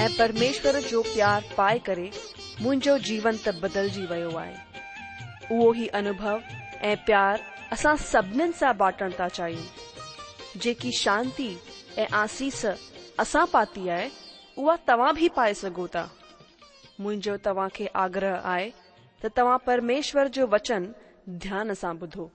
ऐं परमेश्वर जो प्यारु पाए करे मुंहिंजो जीवन त बदिलजी वियो आहे उहो ई अनुभव ऐं प्यारु असां सभिनीनि सां बांटण था चाहियूं जेकी शांती ऐं आसीस असां पाती आहे उहा तव्हां बि पाए सघो था मुंहिंजो तव्हां आग्रह आहे त तव्हां परमेश्वर जो वचन ध्यान सां ॿुधो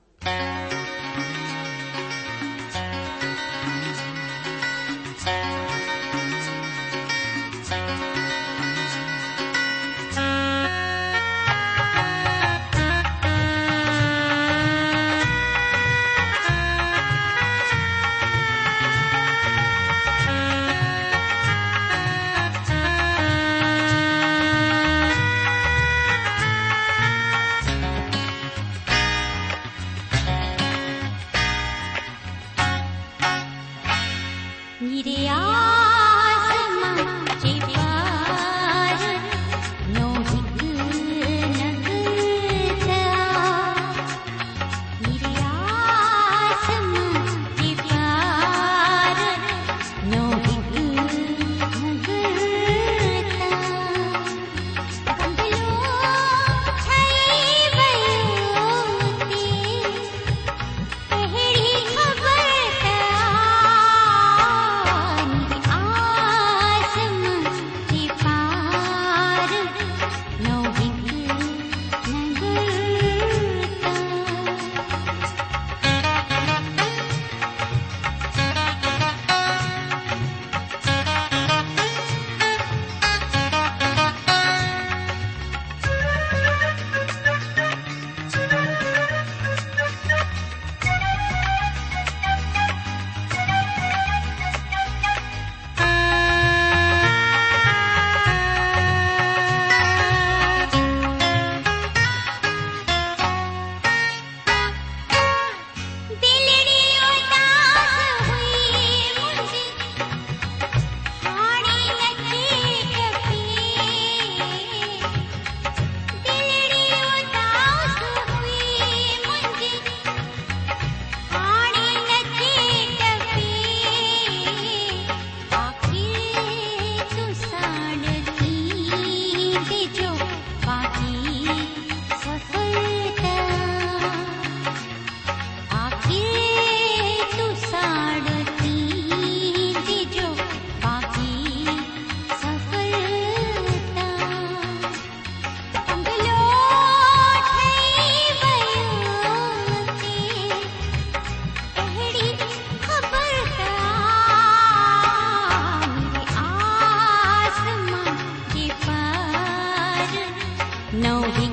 No, he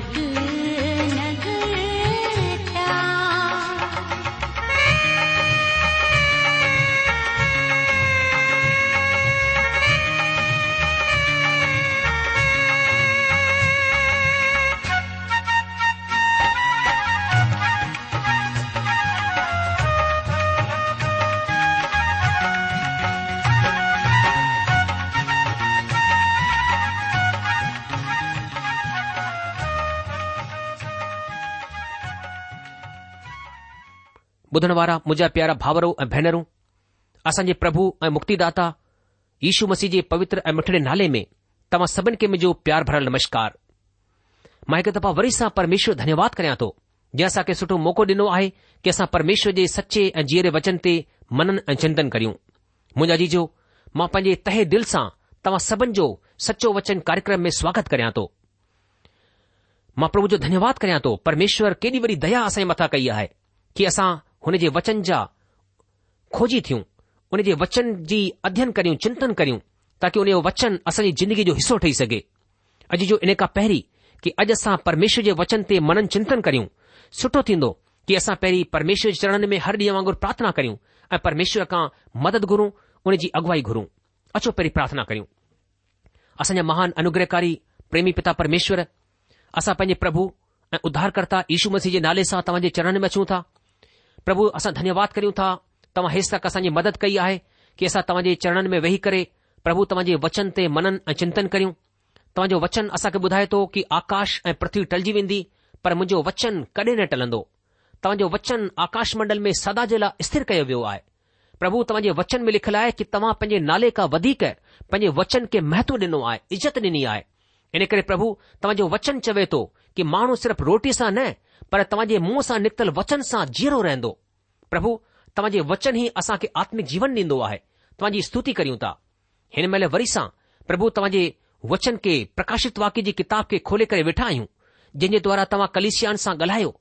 ॿण वारा मुंहिंजा प्यारा भावरो ऐं भेनरूं असांजे प्रभु ऐं मुक्तिदाता यीशू मसीह जे पवित्र ऐं मिठड़े नाले में तव्हां सभिनि खे मुंहिंजो प्यार भरियलु नमस्कार मां हिकु दफ़ा वरी सां परमेश्वर धन्यवाद करियां थो जंहिं असांखे सुठो मौक़ो ॾिनो आहे की असां परमेश्वर जे सचे ऐं जीअरे वचन ते मनन ऐं चिंतन करियूं मुंहिंजा जीजो मां पंहिंजे तह दिल तव्हां सभिनि जो सचो वचन कार्यक्रम में स्वागत करियां थो मां प्रभु जो धन्यवाद करियां थो परमेश्वर केॾी वरी दया असांजे मथां कई आहे की असां हुन जे वचन जा खोजी थियूं उन जे वचन जी अध्ययन करियूं चिंतन करियूं ताकी उन जो वचन असांजी ज़िंदगी जो हिसो ठही सघे अॼु जो इन खां पहिरीं की अॼु असां परमेश्वर जे वचन ते मनन चिंतन करियूं सुठो थींदो की असां पहिरीं परमेश्वर जे चरन में हर ॾींहुं वांगुरु प्रार्थना करियूं ऐं परमेश्वर खां मदद घुरूं उन जी अॻुवाई घुरूं अचो पहिरीं प्रार्थना करियूं असांजा महान अनुग्रहकारी प्रेमी पिता परमेश्वर असां पंहिंजे प्रभु ऐं उद्धारकर्ता यीशू मसीह जे नाले सां तव्हांजे चरण में अचूं था પ્રભુ اسا ધન્યવાદ કરિયું તા તમ હિસ્સા કસા મદદ કઈ આય કેસા તમજે ચરણન મે વહી કરે પ્રભુ તમજે વચન તે મનન અ ચિંતન કરિયું તમ જો વચન اسا કે બુધાય તો કે આકાશ એ પૃથ્વી ટળજી વિંદી પર મજો વચન કદે ન ટલંદો તમ જો વચન આકાશ મંડળ મે સદા જલા સ્થિર કયો વ્યો આય પ્રભુ તમજે વચન મે લખલાય કે તમ પંજે નાલે કા વધી કે પંજે વચન કે મહત્વ દિનુ આય ઇજત દિનિ આય એને કરે પ્રભુ તમ જો વચન ચવે તો कि माण्हू सिर्फ़ु रोटीअ सां न पर तव्हांजे मुंहं सां निकितलु वचन सां जीअरो रहंदो प्रभु तव्हांजे वचन ई असांखे आत्मिक जीवन ॾींदो आहे तव्हांजी स्तुति करियूं था हिन महिल वरी सां प्रभु तव्हांजे वचन खे प्रकाशित वाक्य जी किताब खे खोले करे वेठा आहियूं जंहिं द्वारा तव्हां कलिशियान सां ॻाल्हायो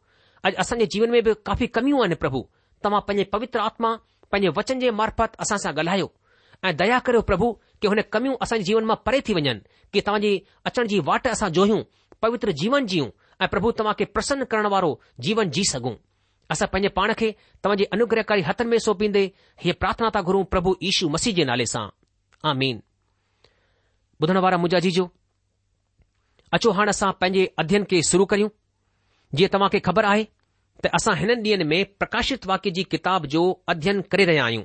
अॼु असांजे जीवन में बि काफ़ी कमियूं आहिनि प्रभु तव्हां पंहिंजे पवित्र आत्मा पंहिंजे वचन जे मार्फत असां सां ॻाल्हायो ऐं दया करियो प्रभु कि हुन कमियूं असांजे जीवन मां परे थी वञनि कि तव्हांजी अचण जी वाट असां जोहियूं पवित्र जीवन जीउं ऐं प्रभु तव्हां खे प्रसन्न करण वारो जीवन जी सघूं असां पंहिंजे पाण खे तव्हांजे अनुग्रहकारी हथनि में सौंपींदे हीअ प्रार्थना था घुरूं प्रभु ईशू मसीह जे नाले सां आ ॿुधण वारा जी अचो हाणे असां पंहिंजे अध्यन खे शुरू करियूं जीअं तव्हां खे ख़बर आहे त असां हिननि ॾींहनि में प्रकाशित वाक्य जी किताब जो अध्यन करे रहिया आहियूं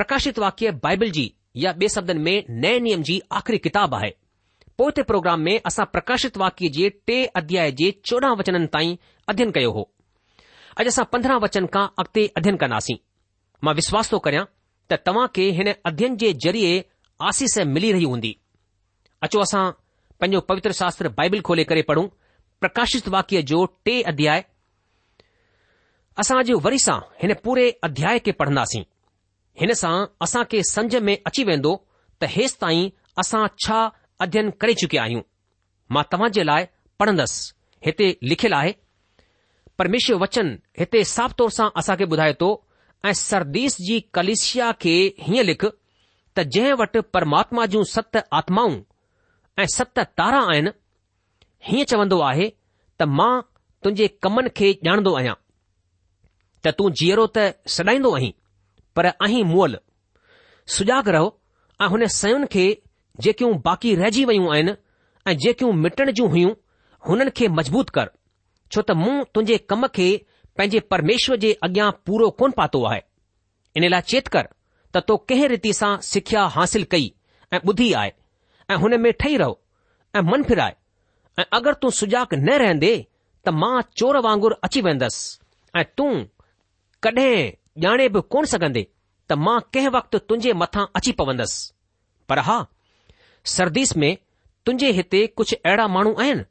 प्रकाशित वाक्य बाइबल जी या ॿे शब्दनि में नए नियम जी आख़िरी किताबु आहे पोए ते प्रोग्राम में असां प्रकाशित वाक्य जे टे अध्याय जे चोॾहं वचननि ताईं अध्ययन कयो हो अॼु असां पंद्रहं वचन खां अॻिते अध्ययन कंदासीं मां विश्वास थो करियां त तव्हां खे हिन अध्ययन जे ज़रिए आसीस मिली रही हूंदी अचो असां पंहिंजो पवित्र शास्त्र बाइबिल खोले करे पढ़ूं प्रकाशित वाक्य जो टे अध्याय असां अॼु वरी सां हिन पूरे अध्याय खे पढ़ंदासीं हिन सां असां खे सम्झ में अची वेंदो त हेसि ताईं असां छा अध्ययन करे चुकिया आहियूं मां तव्हां जे लाइ पढ़ंदसि हिते लिखियलु आहे परमेश्वर वचन हिते साफ़ तौर सां असांखे ॿुधाए थो ऐं सरदीस जी कलिशिया खे हीअं लिख त जंहिं वटि परमात्मा जूं सत आत्माऊं ऐं सत तारा आहिनि हीअं चवंदो आहे त मां तुंहिंजे कमनि खे ॼाणंदो आहियां त तूं जीअरो त सॾाईंदो आहीं पर आहीं मुअल सुजाग रहो ऐं हुन सयुनि खे जेकियूं बाक़ी रहिजी वयूं आहिनि ऐं जेकियूं मिटण जूं हुयूं हुननि खे मज़बूत कर छो त मूं तुंहिंजे कम खे पंहिंजे परमेश्वर जे अॻियां पूरो कोन पातो आहे इन लाइ चेत कर त तो कंहिं रीति सां सिख्या हासिल कई ऐं ॿुधी आहे ऐं हुन में ठही रहो ऐं मन फिराए ऐं अगरि तूं सुजाक न रहंदे त मां चोर वांगुर अची वेंदसि ऐं तूं कॾहिं ॼाणे बि कोन सघंदे त मां कंहिं वक़्तु तुंहिंजे मथां अची पवंदसि पर हा सर्दीस में तुंहिंजे हिते कुझु अहिड़ा माण्हू आहिनि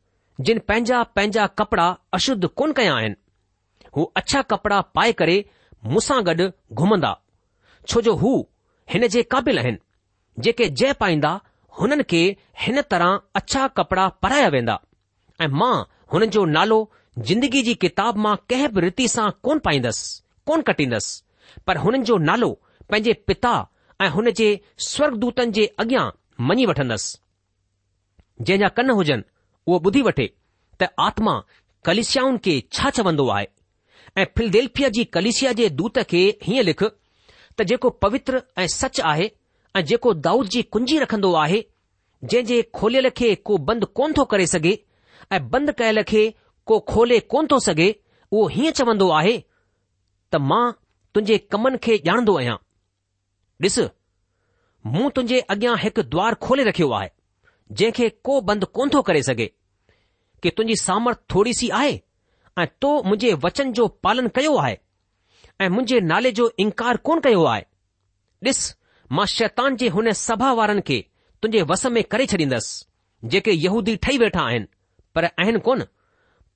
जिन पंहिंजा पंहिंजा कपड़ा अशुद्ध कोन कया आहिनि हू अछा कपड़ा पाए करे मूं सां गॾु घुमंदा छो जो हू हिन जे क़ाबिल आहिनि जेके जय पाईंदा हुननि खे हिन तरह अछा कपड़ा पाराया वेंदा ऐं मां हुननि जो नालो जिंदगी जी किताब मां कंहिं बि रीति सां कोन पाईंदसि कोन कटींदसि पर हुननि जो नालो पंहिंजे पिता ऐं हुन जे स्वर्गदूतनि जे अॻियां मञी वठंदुसि जंहिंजा कन हुजनि उहो ॿुधी वठे त आत्मा कलिशियाऊं खे छा चवंदो आहे ऐं फिलदेल्फिया जी कलेशिया जे दूत खे हीअं लिख त जेको पवित्र ऐं सच आहे ऐं जेको दाऊद जी कुंजी रखंदो आहे जंहिं जे खोलियल खे को बंदि कोन थो करे सघे ऐं बंदि कयल खे को खोले कोन थो सघे उहो हीअं चवंदो आहे त मां तुंहिंजे कमनि खे ॼाणंदो आहियां ॾिसु मूं तुंहिंजे अॻियां हिकु द्वार खोले रखियो आहे जंहिंखे को बंदि कोन थो करे सघे कि तुंहिंजी सामर्थ थोरी सी आहे ऐं तो मुंहिंजे वचन जो पालन कयो आहे ऐं मुंहिंजे नाले जो इनकार कोन कयो आहे ॾिस मां शैतान जे हुन सभा वारनि खे तुंहिंजे वस में करे छॾींदसि जेके यहूदी ठही वेठा आहिनि पर आहिनि कोन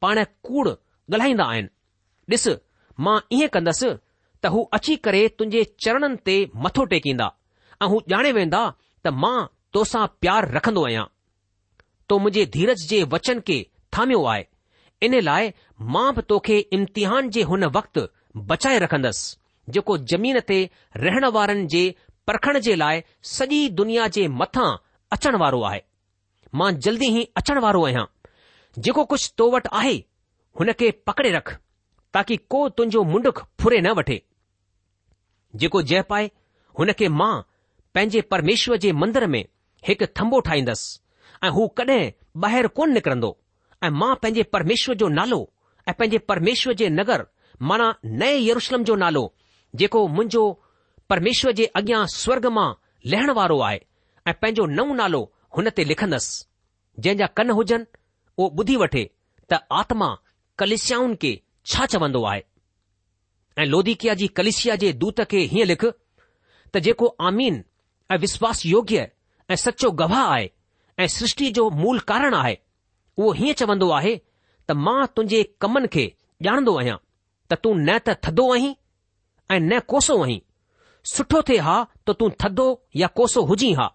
पाण कूड़ ॻाल्हाईंदा आहिनि ॾिस मां ईअं कंदसि त हू अची करे तुंहिंजे चरणनि ते मथो टेकींदा ऐं हू ॼाणे वेंदा त मां तोसां प्यार रखंदो आहियां तो मुंहिंजे धीरज जे वचन खे थामियो आहे इन लाइ मां बि तोखे इम्तिहान जे हुन वक़्तु बचाए रखंदसि जेको ज़मीन ते रहण वारनि जे परखण जे लाइ सॼी दुनिया जे मथां अचण वारो आहे मां जल्दी ई अचण वारो आहियां जेको कुझु तो वटि आहे हुन खे पकड़े रख ताकी को तुंहिंजो मुंडुख फुरे न वठे जेको जय पाए हुन खे मां पंहिंजे परमेश्वर जे मंदर में हिकु थंबो ठाहींदसि ऐं हू कॾहिं ॿाहिरि कोन निकरंदो ऐं मां पंहिंजे परमेश्वर जो नालो ऐं पंहिंजे परमेश्वर जे नगर माना नए यरुशलम जो नालो जेको मुंहिंजो परमेश्वर जे अॻियां स्वर्ग मां लहण वारो आहे ऐं पंहिंजो नओं नालो हुन ते लिखंदसि जंहिंजा कन हुजनि उहो ॿुधी वठे त आत्मा कलिसियाऊन खे छा चवंदो आहे ऐं लोधिकिया जी कलिसिया जे दूत खे हीअं लिख त जेको आमीन ऐं विश्वास योग्य ऐं सचो गवाह आहे ऐं सृष्टि जो मूल कारण आहे उहो हीअं चवंदो आहे त मां तुंहिंजे कमनि खे ॼाणंदो आहियां त तूं न त थधो आहीं ऐं न कोसो आहीं सुठो थे हा त तूं थधो या कोसो हुजी हा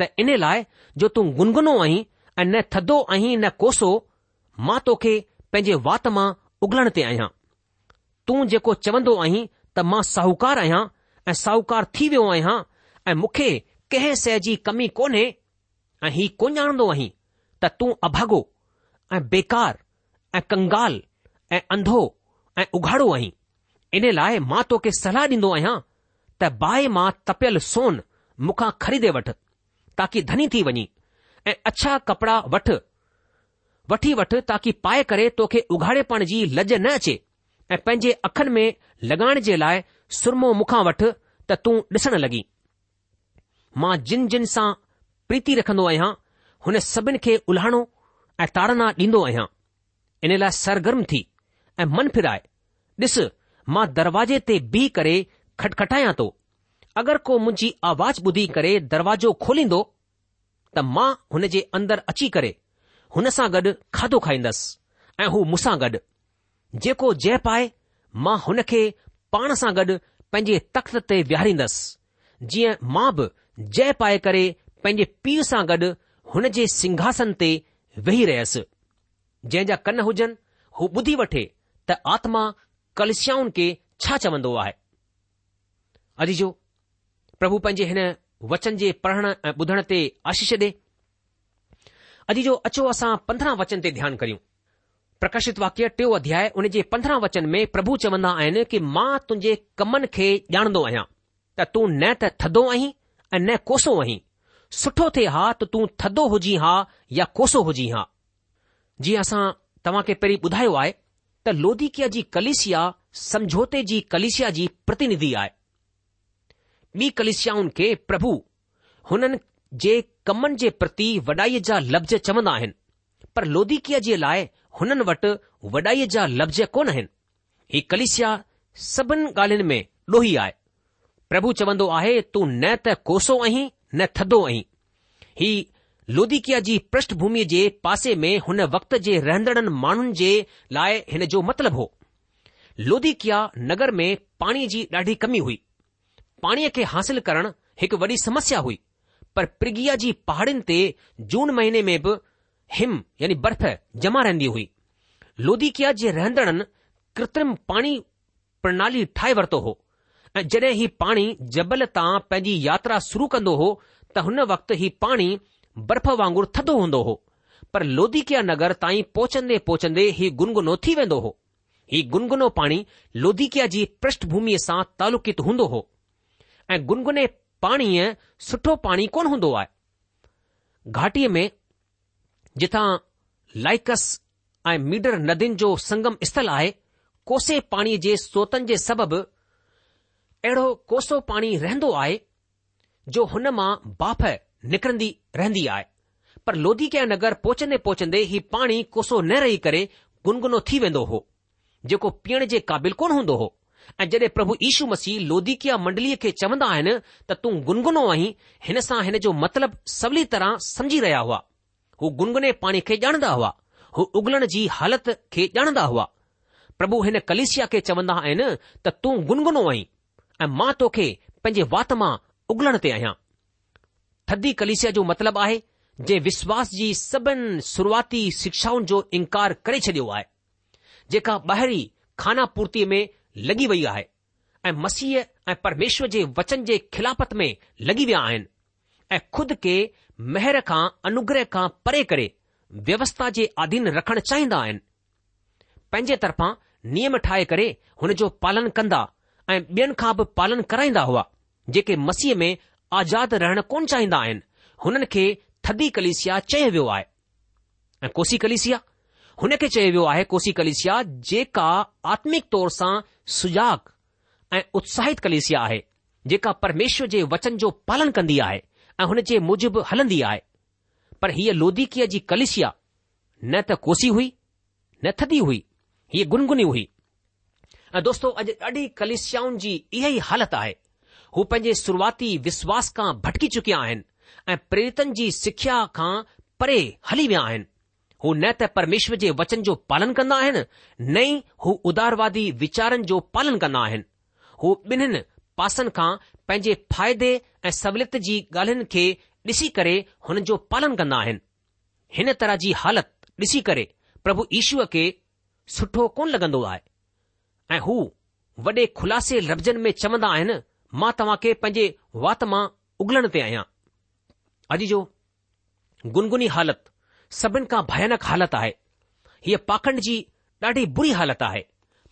त इन लाइ जो तूं गुनगुनो आहीं ऐं न थधो आहीं न कोसो मां तोखे पंहिंजे वात मां उगलण ते आहियां तूं जेको चवंदो आहीं त मां साहूकार आहियां ऐं साहूकार थी वियो आहियां ऐं मूंखे कंहिं शइ जी कमी कोन्हे ऐं ही कोन ॼाणंदो आहीं त तूं अभॻो ऐं बेकार ऐं कंगाल ऐं अंधो ऐं उघाड़ो आहीं इन लाइ मां तोखे सलाह ॾींदो आहियां त बाहि मां तपियल सोन मूंखां खरीदे वठ ताकी धनी थी वञी ऐं अछा कपड़ा वठ वठी वठ ताकी पाए करे तोखे उघाड़े पणण जी लज न अचे ऐं पंहिंजे अखनि में लॻाइण जे लाइ सुरमो मूंखां वठ त तूं ॾिसण लॻी मां जिन जिन सां प्रीति रखंदो आहियां हुन सभिनि खे उल्हाणो ऐं ताड़ना ॾींदो आहियां इन लाइ सरगर्म थी ऐं मन फिराए ॾिस मां दरवाजे ते बीह करे खटखटायां थो अगरि को मुंहिंजी आवाज़ ॿुधी करे दरवाजो खोलींदो त मां हुन जे अंदरि अची करे हुन सां गॾु खाधो खाईंदसि ऐं हू मूंसां गॾु जेको जय पाए मां हुन खे पाण सां गॾु पंहिंजे तख़्त ते विहारींदसि जीअं मां बि जय पाए करे पंहिंजे पीउ सां गॾु हुन जे सिंघासन ते वेही रहियसि जंहिं जा कन हुजनि हू ॿुधी वठे त आत्मा कलश्याउनि खे छा चवंदो आहे अॼु जो प्रभु पंहिंजे हिन वचन जे पढ़ण ऐं ॿुधण ते आशीष ॾे अॼु जो अचो असां पंद्रहं वचन ते ध्यानु करियूं प्रकाशित वाक्य टियों अध्याय उन जे पंद्रहं वचन में प्रभु चवंदा आहिनि कि मां तुंहिंजे कमनि खे ॼाणंदो आहियां त तूं न त थधो आहीं ऐं न कोसो अहीं सुठो थिए हा त तूं थदो हुजी हा या कोसो हुजी हा जीअं असां तव्हांखे पहिरीं ॿुधायो आहे त लोधिकीअ जी कलेशिया جی जी कलिशिया जी प्रतिनिधि आहे ॿी कलिशियाऊं खे प्रभु हुननि जे कमनि जे प्रति वॾाईअ जा लफ़्ज़ चवंदा आहिनि पर लोधिकीअ जे लाइ हुननि वटि वॾाईअ जा लफ़्ज़ कोन आहिनि हीउ कलिसिया सभिनि ॻाल्हियुनि में लोही आहे પ્રભુ ચબંદો આહે તું નેત કોસો અહી ને થધો અહી હી લોદીકિયાજી પૃષ્ઠભૂમી જે પાસે મે હન વખત જે રહેંદણ માણન જે લાય હન જો મતલબ હો લોદીકિયા નગર મે પાણીજી ડાઢી કમી હુઈ પાણી કે حاصل કરણ એક વડી સમસ્યા હુઈ પર પ્રગિયાજી પહાડન તે જૂન મહિને મે ભ હિમ યાની બરફ જમા રહેંદી હુઈ લોદીકિયા જે રહેંદણ કૃત્રિમ પાણી પ્રણાલી ઠાઈ વર્તો હો ऐं जॾहिं हीउ पाणी जबल तां पंहिंजी यात्रा शुरू कंदो हो त हुन वक़्तु हीउ पाणी बर्फ़ वांगुरु थधो हूंदो हो पर लोधिकिया नगर ताईं पहुचंदे पहुचंदे हीउ गुनगुनो थी वेंदो हो हीउ गुनगुनो पाणी लोधिकिया जी पृष्ठ सां तालुकित हूंदो हो ऐं गुनगुने पाणीअ सुठो पाणी कोन हूंदो आहे घाटीअ में जिथां लाइकस ऐं मीडर नदियुनि जो संगम स्थल आहे कोसे पाणीअ जे सोतनि जे सबबु अहिड़ो कोसो पाणी रहंदो आहे जो हुन मां बाफ़ निकिरंदी रहंदी आहे पर लोधिकिया नगर पहुचंदे पहुचंदे ही पाणी कोसो न रही करे गुनगुनो थी वेंदो हो जेको पीअण जे क़ाबिल कोन हूंदो हो ऐं जॾहिं प्रभु यीशू मसीह लोधिकिया मंडलीअ खे चवंदा आहिनि त तूं गुनगुनो आहीं हिन सां हिन जो मतिलबु सवली तरह समझी रहिया हुआ हू गुनगुने पाणी खे ॼाणंदा हुआ हू उगलण जी हालति खे ॼाणंदा हुआ प्रभु हिन कलिशिया खे चवंदा आहिनि त तूं गुनगुनो आहीं ऐं मां तोखे पंहिंजे वात मां उगलण ते आहियां थधी कलिसिया जो मतिलबु आहे जे विश्वास जी सभिनी शुरूआती शिक्षाउनि जो इनकार करे छॾियो आहे जेका ॿाहिरी खाना पूर्तीअ में लॻी वई आहे ऐं मसीह ऐं परमेश्वर जे वचन जे खिलाफ़त में लॻी विया आहिनि ऐं ख़ुद खे महिर खां अनुग्रह खां परे करे व्यवस्था जे अधीन रखणु चाहींदा आहिनि पंहिंजे तरफ़ां नियम ठाहे करे हुन जो पालन कंदा ऐं ॿियनि खां बि पालन कराईंदा हुआ जेके मसीह में आज़ाद रहण कोन चाहींदा आहिनि हुननि खे थदी कलिसिया चयो वियो आहे ऐं कोसी कलिसिया हुन खे चयो वियो आहे कोसी कलिसिया जेका आत्मिक तौर सां सुजाॻ ऐं उत्साहित कलिसिया आहे जेका परमेश्वर जे वचन जो पालन कंदी आहे ऐं हुन जे मूजिबि हलंदी आहे पर हीअ लोधिकीअ जी कलिसिया न त कोसी हुई न थदी हुई हीअ गुनगुनी हुई ऐं दोस्तो अॼु ॾाढी कलिश्याउनि जी इहा ई हालति आहे हू पंहिंजे शुरुआती विश्वास खां भटकी चुकिया आहिनि ऐं प्रेरितनि जी सिख्या खां परे हली विया आहिनि हू न त परमेश्वर जे वचन जो पालन कंदा आहिनि न ई हू उदारवादी वीचारनि जो पालन कंदा आहिनि हू ॿिन्हिनि पासनि खां पंहिंजे फ़ाइदे ऐं सवलियत जी ॻाल्हियुनि खे ॾिसी करे हुन जो पालन कन्दा आहिनि हिन तरह जी हालति ॾिसी करे प्रभु ईश्व खे सुठो कोन्ह लॻंदो आहे ऐं हू वॾे खुलासे लफ़्ज़नि में चवंदा आहिनि मां तव्हां खे पंहिंजे वात मां उगलण ते आहियां अॼु जो गुनगुनी हालति सभिनि खां भयानक हालति आहे हीअ पाखंड जी ॾाढी बुरी हालत आहे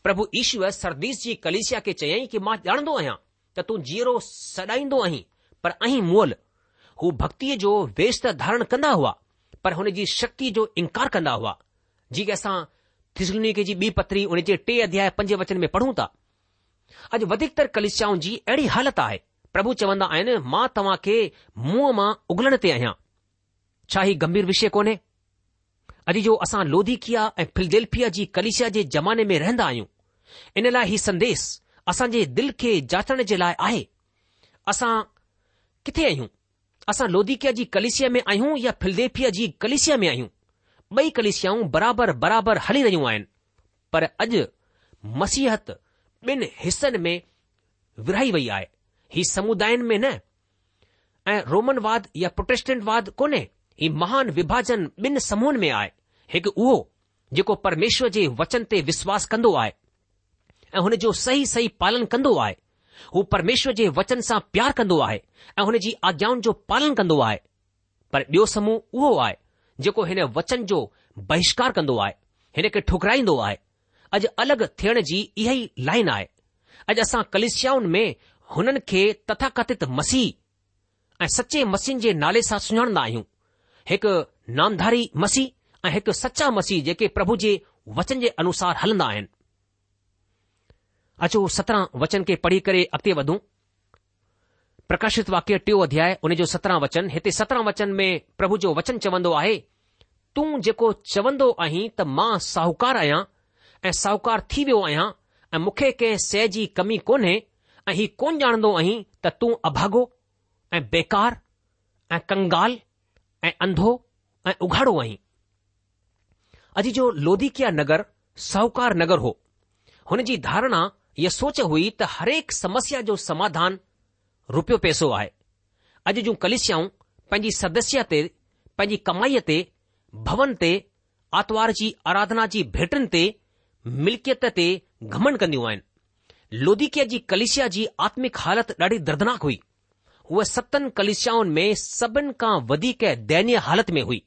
प्रभु ईश्वर सरदीस जी कलेशिया खे चयाईं कि मां ॼाणंदो आहियां त तूं जीअरो सॾाईंदो आहीं पर अहीं मुअल हू भक्तीअ जो वेषत धारण कंदा हुआ पर हुन जी शक्ति जो इनकार कंदा हुआ जी असां त्रिसलुनिके जी ॿी पतरी उन जे टे अध्याय पंज वचन में पढ़ूं था अॼु वधीकतर कलिशियाऊं जी अहिड़ी हालत आहे प्रभु चवंदा आहिनि मां तव्हां खे मुंहं मां उघलण ते आहियां छा ही गंभीर विषय कोन्हे अॼु जो असां लोधिकिया ऐं फिलदेल्फिया जी कलिशिया जे ज़माने में रहंदा आहियूं इन लाइ हीउ संदेस असांजे दिल खे जाचण जे लाइ आहे असां किथे आहियूं असां लोधिकिया जी कलेशिया में आहियूं या फिल्देफिया जी कलेशिया में आहियूं ॿई कलेशियाऊं बराबरि बराबरि हली रहियूं आहिनि पर अॼु मसीहत ॿिनि हिसनि में विरही वई आहे ही समुदायनि में न ऐं रोमनवाद या प्रोटेस्टेंटवाद कोन्हे ही महान विभाजन ॿिनि समूहनि में आहे हिकु उहो जेको परमेश्वर जे वचन ते विश्वास कन्दो आहे ऐं हुन जो सही सही पालन कंदो आहे हू परमेश्वर जे वचन सां प्यार कंदो आहे ऐं हुन जी आज्ञाउनि जो पालन कन्दो आहे पर ॿियो समूह उहो आहे जेको हिन वचन जो बहिष्कार कंदो आहे हिन खे ठुकराईंदो आहे अॼु अलॻि थियण जी इहा ई लाइन आहे अॼु असां कलिशियाउनि में हुननि खे तथाकथित मसीह ऐं सचे मसीह जे नाले सां सुञाणंदा आहियूं हिकु नामधारी मसीह ऐं हिकु सचा मसीह जेके प्रभु जे वचन जे अनुसार हलंदा आहिनि अचो सत्रहं वचन खे पढ़ी करे अॻिते वधूं प्रकाशित वाक्य टियों अध्याय उन जो सत्रहं वचन हिते सत्रहं वचन में प्रभु जो वचन चवंदो आहे तूं जेको चवंदो आहीं त मां साहूकार आहियां ऐं साहूकार थी वियो आहियां ऐं मूंखे कंहिं शइ जी कमी कोन्हे ऐं हीउ कोन ॼाणंदो आहीं त तूं अभागो ऐं बेकार ऐं कंगाल ऐं अंधो ऐं उघाड़ो आहीं अॼु जो लोधिकिया नगर साहूकार नगर हो हुन जी धारणा इहा सोच हुई त हरेक समस्या जो समाधान રૂપ્ય પૈસો આય અજ જો કલિશાઓ પંજી સદસ્યતે પંજી કમાયતે ભવનતે આત્વારજી આરાધનાજી ભેટનતે મિલકતતે ઘમણ કંદીઓ આય લોધી કેજી કલિશયાજી આત્મિક હાલત ડાડી દર્દનાક હુઈ વો સત્ન કલિશાઓ મે સબન કા વધી કે દૈન્ય હાલત મે હુઈ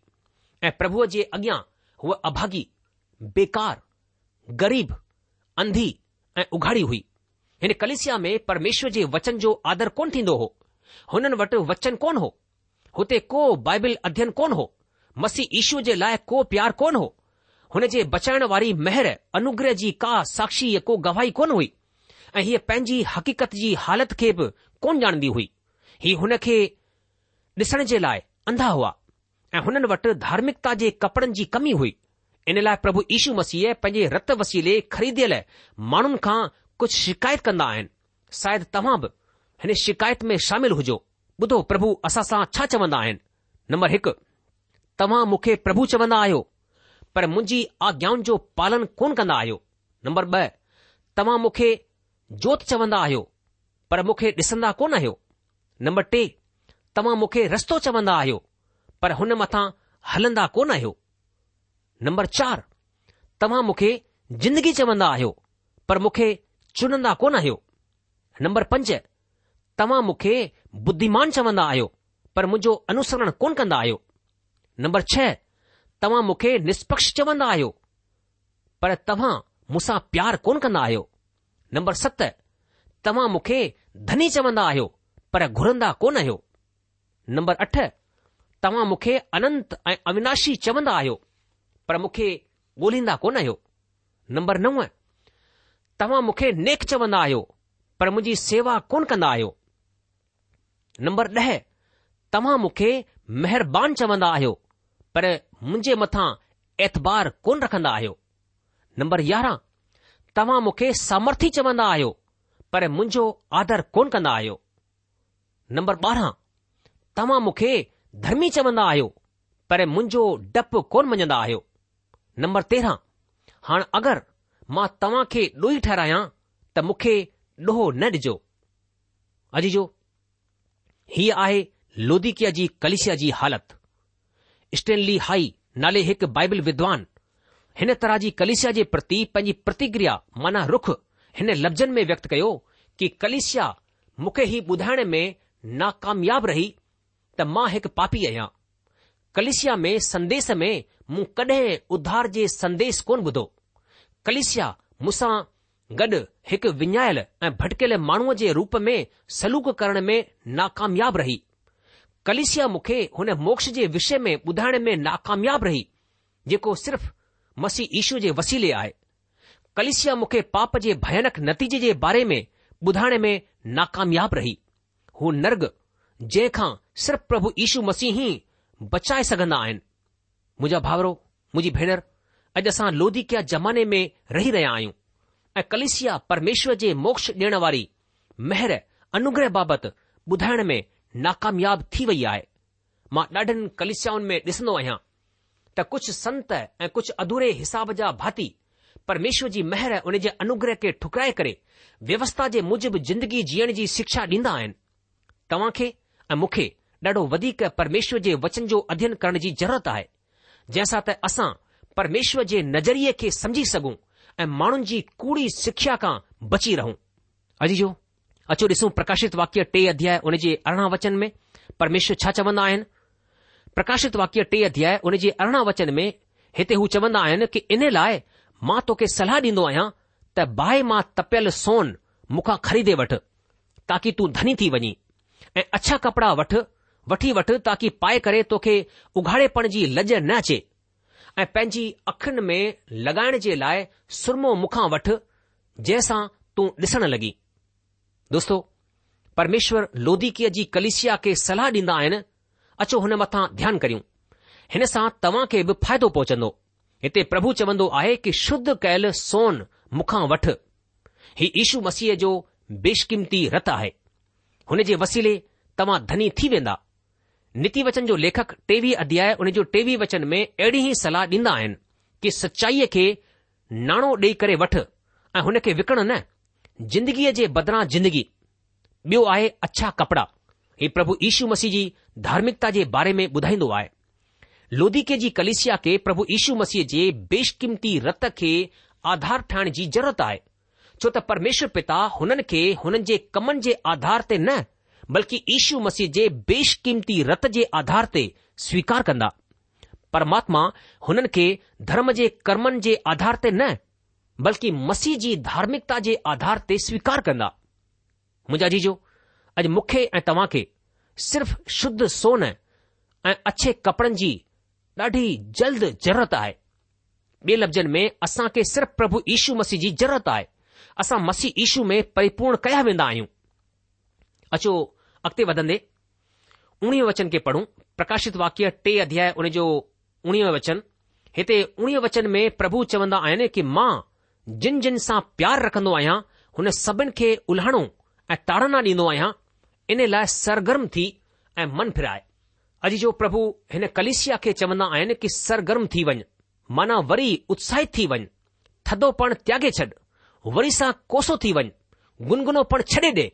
એ પ્રભુજી અગ્યા વો અભાગી બેકાર ગરીબ અંધી એ ઉઘાડી હુઈ हिन कलिसिया में परमेश्वर जे वचन जो आदर कोन थींदो हो हुननि वटि वचन कोन हो हुते को बाइबल अध्यन कोन हो मसीह ईशू जे लाइ को प्यार कोन हो हुन जे बचाइण वारी महिर अनुग्रह जी का साक्षी को गवाही कोन हुई ऐं हीअ पंहिंजी हक़ीक़त जी हालति खे बि कोन ॼाणंदी हुई ही हुन खे ॾिसण जे लाइ अंधा हुआ ऐं हुननि वटि धार्मिकता जे कपड़नि जी कमी हुई इन लाइ प्रभु यीशू मसीह पंहिंजे रत वसीले खरीदियल माण्हुनि खां कुझु शिकायत कंदा आहिनि शायदि तव्हां बि हिन शिकायत में शामिल हुजो ॿुधो प्रभु असां सां छा चवंदा आहिनि नंबर हिकु तव्हां मुखे प्रभु चवंदा आहियो पर मुंहिंजी आज्ञाउनि जो पालन कोन कंदा आहियो नंबर ॿ तव्हां मूंखे जोति चवंदा आहियो पर मूंखे ॾिसंदा कोन आहियो नंबर टे तव्हां मूंखे रस्तो चवंदा आहियो पर हुन मथां हलंदा कोन आहियो नंबर चारि तव्हां मूंखे ज़िंदगी चवंदा आहियो पर मूंखे चुनंदा कोन आहियो नंबर पंज तव्हां मूंखे बुद्धिमान चवंदा आहियो पर मुंहिंजो अनुसरण कोन कंदा आहियो नंबर छ तव्हां मूंखे निष्पक्ष चवंदा आहियो पर तव्हां मूंसां प्यारु कोन कंदा आहियो नंबर सत तव्हां मूंखे धनी चवंदा आहियो पर घुरंदा कोन आहियो नंबर अठ तव्हां मूंखे अनंत ऐं अविनाशी चवंदा आहियो पर मूंखे ॻोल्हींदा कोन आहियो नंबर नव तव्हां मूंखे नेक चवंदा आहियो पर मुंहिंजी सेवा कोन कंदा आहियो नंबर ॾह तव्हां मूंखे महिरबानी चवंदा आहियो पर मुंहिंजे मथां ऐतबार कोन रखंदा आहियो नंबर यारहं तव्हां मूंखे सामर्थी चवंदा आहियो पर मुंहिंजो आदर कोन कंदा आहियो नंबर ॿारहं तव्हां मूंखे धर्मी चवंदा आहियो पर मुंहिंजो डपु कोन मञंदा आहियो नंबर तेरहं हाणे अगरि मां तव्हां खे ॾोही ठहरायां त मूंखे ॾोहो न ॾिजो अॼु जो हीअ आहे लोधिकिया जी कलिशिया जी हालति स्टैनली हाई नाले हिकु बाइबल विद्वान हिन तरह जी कलिशिया जे प्रति पंहिंजी प्रतिक्रिया माना रुख हिन लफ़्ज़नि में व्यक्त कयो कि कलिशिया मूंखे हीउ ॿुधाइण में नाकामियाब रही त मां हिकु पापी आहियां कलिशिया में संदेश में मूं कॾहिं उधार जे संदेश कोन ॿुधो कलिशिया मूसां गॾु हिकु विञायल ऐं भटकियल माण्हूअ जे रूप में सलूक करण में नाकामयाब रही कलिशिया मूंखे हुन मोक्ष जे विषय में ॿुधाइण में नाकामयाब रही जेको सिर्फ़ मसीह ईशू जे वसीले आहे कलिशिया मूंखे पाप जे भयानक नतीजे जे बारे में ॿुधाइण में नाकामयाब रही हू नर्ग जंहिंखां सिर्फ़ प्रभु ईशू ई बचाए सघंदा आहिनि मुंहिंजा भाउरो मुंहिंजी भेनर अॼु असां लोधिकिया ज़माने में रही रहिया आहियूं ऐं कलिसिया परमेश्वर जे मोक्ष ॾियण वारी महर अनुग्रह बाबति ॿुधाइण में नाकामयाब थी वई आहे मां ॾाढनि कलिसियाउनि में ॾिसंदो आहियां त कुझु संत ऐं कुझु अधूरे हिसाब जा भाती परमेश्वर जी महर उन जे अनुग्रह खे ठुकराए करे व्यवस्था जे मुजिबि जिंदगी जीअण जी शिक्षा ॾींदा आहिनि तव्हां खे ऐं मूंखे ॾाढो वधीक परमेश्वर जे वचन जो अध्यन करण जी ज़रूरत आहे जंहिंसां त असां परमेश्वर जे नज़रिये खे समझी सघूं ऐं माण्हुनि जी कूड़ी सिख्या खां बची रहूं अॼु जो अचो ॾिसूं प्रकाशित वाक्य टे अध्याय उन जे अरिड़हं वचन में परमेश्वर छा चवंदा आहिनि प्रकाशित वाक्य टे अध्याय उन जे अरिड़हं वचन में हिते हू चवंदा आहिनि कि इन लाइ मां तोखे सलाह ॾींदो आहियां त बाहि मां तपियल सोन मुखा ख़रीदे वठ ताकि तूं धनी थी वञी ऐं अछा कपड़ा वठि वठी वठ ताकी पाए करे तोखे उघाड़ेपण जी लज़ न अचे ऐं पंहिंजी अखियुनि में लॻाइण जे लाइ सुरमो मुखां वठ जंहिंसां तूं ॾिसण लॻी दोस्तो परमेश्वर लोधिकीअ जी कलिसिया खे सलाह ॾींदा आहिनि अचो हुन मथां ध्यानु करियूं हिन सां तव्हां खे बि फ़ाइदो पहुचंदो हिते प्रभु चवंदो आहे कि शुद्ध कयल सोन मुखां वठ ही ईशू मसीह जो बेशकीमती रत आहे हुन जे वसीले तव्हां धनी थी वेंदा निती वचन जो लेखक टेवीह अध्याय उन जो टेवी वचन में अहिड़ी ही सलाह ॾींदा आहिनि कि सचाईअ खे नाणो ॾेई करे वठ ऐं हुन खे विकण न ज़िंदगीअ जे बदिरां जिंदगी ॿियो आहे अछा कपड़ा ही प्रभु यीशू मसीह जी धार्मिकता जे बारे में ॿुधाईंदो आहे लोधिके जी कलेशिया खे प्रभु इशू मसीह जे बेशकीमती रत खे आधार ठाहिण जी ज़रूरत आहे छो त परमेश्वर पिता हुननि खे हुननि जे कमनि जे आधार ते न बल्कि यीशू मसीह जे बेशकीमती रत जे आधार ते स्वीकार कंदा परमात्मा हुननि खे धर्म जे कर्मनि जे आधार ते न बल्कि मसीह जी धार्मिकता जे आधार ते स्वीकार कंदा मुंहिंजा जीजो अॼु मूंखे ऐं तव्हां खे सिर्फ़ शुद्ध सोन ऐं अछे कपिड़नि जी ॾाढी जल्द ज़रूरत आहे ॿिए लफ़्ज़नि में असांखे सिर्फ़ु प्रभु यीशू मसीह जी ज़रूरत आहे असां मसीह यीशू में परिपूर्ण कया वेंदा आहियूं अचो अॻिते वधंदे उणिवीह वचन खे पढ़ूं प्रकाशित वाक्य टे अध्याय उन जो उणिवीह वचन हिते उणिवीह वचन में प्रभु चवंदा आहिनि कि मां जिन जिन सां प्यार रखंदो आहियां हुन सभिनि खे उल्हणो ऐं ताड़ना ॾींदो आहियां इन लाइ सरगर्म थी ऐं मन फिराए अॼु जो प्रभु हिन कलिशिया खे चवंदा आहिनि कि सरगर्म थी वञ माना वरी उत्साहित थी वञ थदो पण त्यागे छॾ वरी सां कोसो थी वञ गुनगुनो पण छॾे ॾे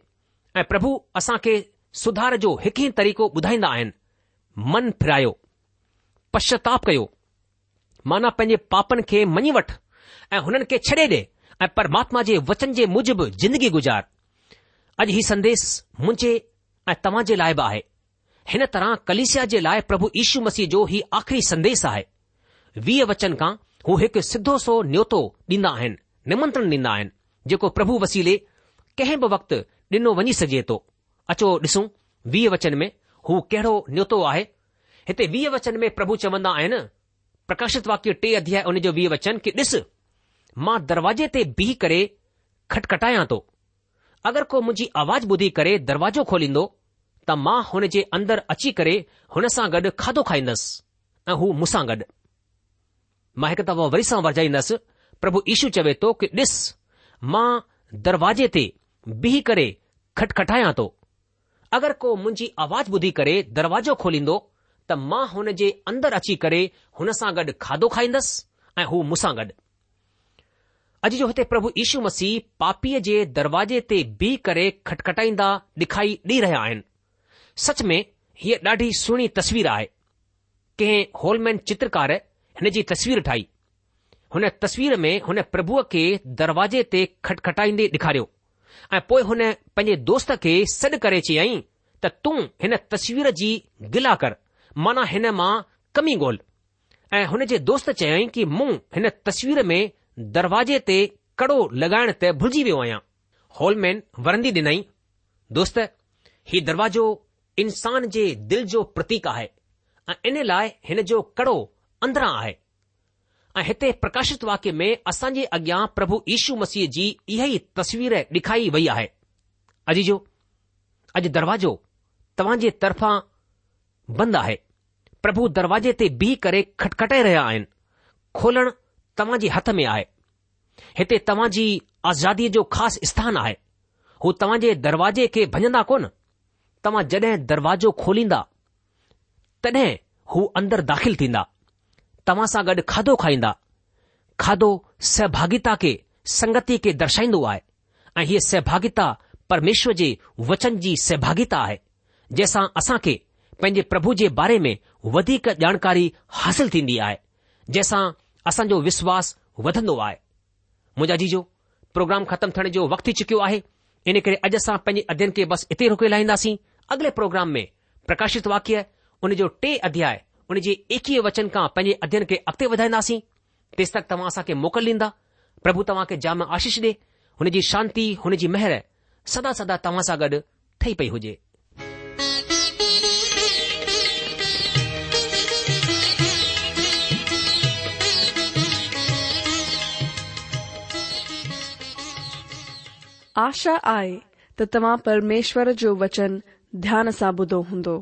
ऐं प्रभु असां खे सुधार जो हिकु ई तरीक़ो ॿुधाईंदा आहिनि मन फिरायो पश्चाताप कयो माना पंहिंजे पापनि खे मञी वठि ऐं हुननि खे छॾे ॾे ऐं परमात्मा जे वचन जे मुजिबि जिंदगी गुज़ार अॼु हीउ संदेस मुंहिंजे ऐं तव्हां जे लाइ बि आहे हिन तरह कलिसिया जे लाइ प्रभु यीशू मसीह जो ई आख़िरी संदेस आहे वीह वचन खां हू हिकु सिधो सो न्योतो ॾींदा आहिनि निमंत्रण ॾींदा आहिनि जेको प्रभु वसीले कंहिं बि वक़्तु ॾिनो वञी सघे थो अचो ॾिसूं वीह वचन में हू कहिड़ो न्योतो आहे हिते वीह वचन में प्रभु चवंदा आहिनि प्रकाशित वाक्य टे अध्याय उन जो वीह वचन की ॾिस मां दरवाजे ते बीह करे खटखटायां थो अगरि को मुंहिंजी आवाज़ ॿुधी करे दरवाजो खोलींदो त मां हुन जे अंदरि अची करे हुन सां गॾु खाधो खाईंदसि ऐं हू मूंसां गॾु मां हिकु दफ़ो वरी सां वरजाईंदसि प्रभु ईशू चवे थो की ॾिस मां दरवाजे ते बीह करे खटखटायां थो अगरि को मुंहिंजी आवाज ॿुधी करे दरवाजो खोलींदो त मां हुन जे अंदरि अची करे हुन सां गॾु खाधो खाईंदसि ऐं हू मूंसां गॾु अॼु जो हिते प्रभु यीशू मसीह पापीअ जे दरवाजे ते बीह करे खटखटाईंदा ॾेखारी ॾेई रहिया आहिनि सच में हीअ ॾाढी सुहिणी तस्वीर आहे कंहिं होलमैन चित्रकार हिन जी तस्वीर ठाही हुन तस्वीर में हुन प्रभुअ खे दरवाज़े ते खटखटाईंदे ॾेखारियो ऐं पोइ हुन पंहिंजे दोस्त खे सॾु करे चयई त तूं हिन तस्वीर जी गिला कर माना हिन मां कमी गोल ऐं हुन जे दोस्त चयई कि मूं हिन तस्वीर में दरवाजे ते कड़ो लॻाइण ते भुलिजी वियो आहियां होलमैन वरंदी ॾिनई दोस्त ही दरवाजो इंसान जे दिलि जो प्रतीक आहे ऐं इन लाइ हिन जो कड़ो अंदरां आहे ऐं हिते प्रकाशित वाक्य में असां जे अॻियां प्रभु यीशु मसीह जी इहा ई तस्वीर ॾेखारी वई आहे अॼु जो अॼु दरवाजो तव्हां जे तरफ़ां बंदि आहे प्रभु दरवाजे ते बीह करे खटखटाए रहिया आहिनि खोलण तव्हां जे हथ में आहे हिते तव्हां जी आज़ादीअ जो ख़ासि स्थान आहे हू तव्हां जे दरवाजे खे भञंदा कोन तव्हां जॾहिं दरवाजो खोलींदा तॾहिं हू अंदरि दाख़िल थींदा तव्हां सां गॾु खाधो खाईंदा खाधो सहभागिता खे संगति खे दर्शाईंदो आहे ऐं हीअ सहभागिता परमेश्वर जे वचन जी सहभागिता आहे जंहिंसां असां खे पंहिंजे प्रभु जे बारे में वधीक जानकारी हासिल थींदी आहे जंहिंसां असांजो विश्वास वधंदो आहे मुंहिंजा जीजो प्रोग्राम ख़तम थियण जो वक़्तु थी चुकियो आहे इन करे अॼु असां पंहिंजे अध्ययन खे बसि इते रोके लाहींदासीं अॻिले प्रोग्राम में प्रकाशित वाक्य उन जो टे अध्याय उन जे एकवीह वचन खां पंहिंजे अध्यन खे अॻिते वधाईंदासीं तेसि तक तव्हां असांखे मोकल ॾींदा प्रभु तव्हां खे जाम आशीष ॾे हुन जी शांती हुन जी मेहर सदा सदा तव्हां सां गॾु ठही पई हुजे आशा आहे त तव्हां परमेश्वर जो वचन ध्यान सां ॿुधो हूंदो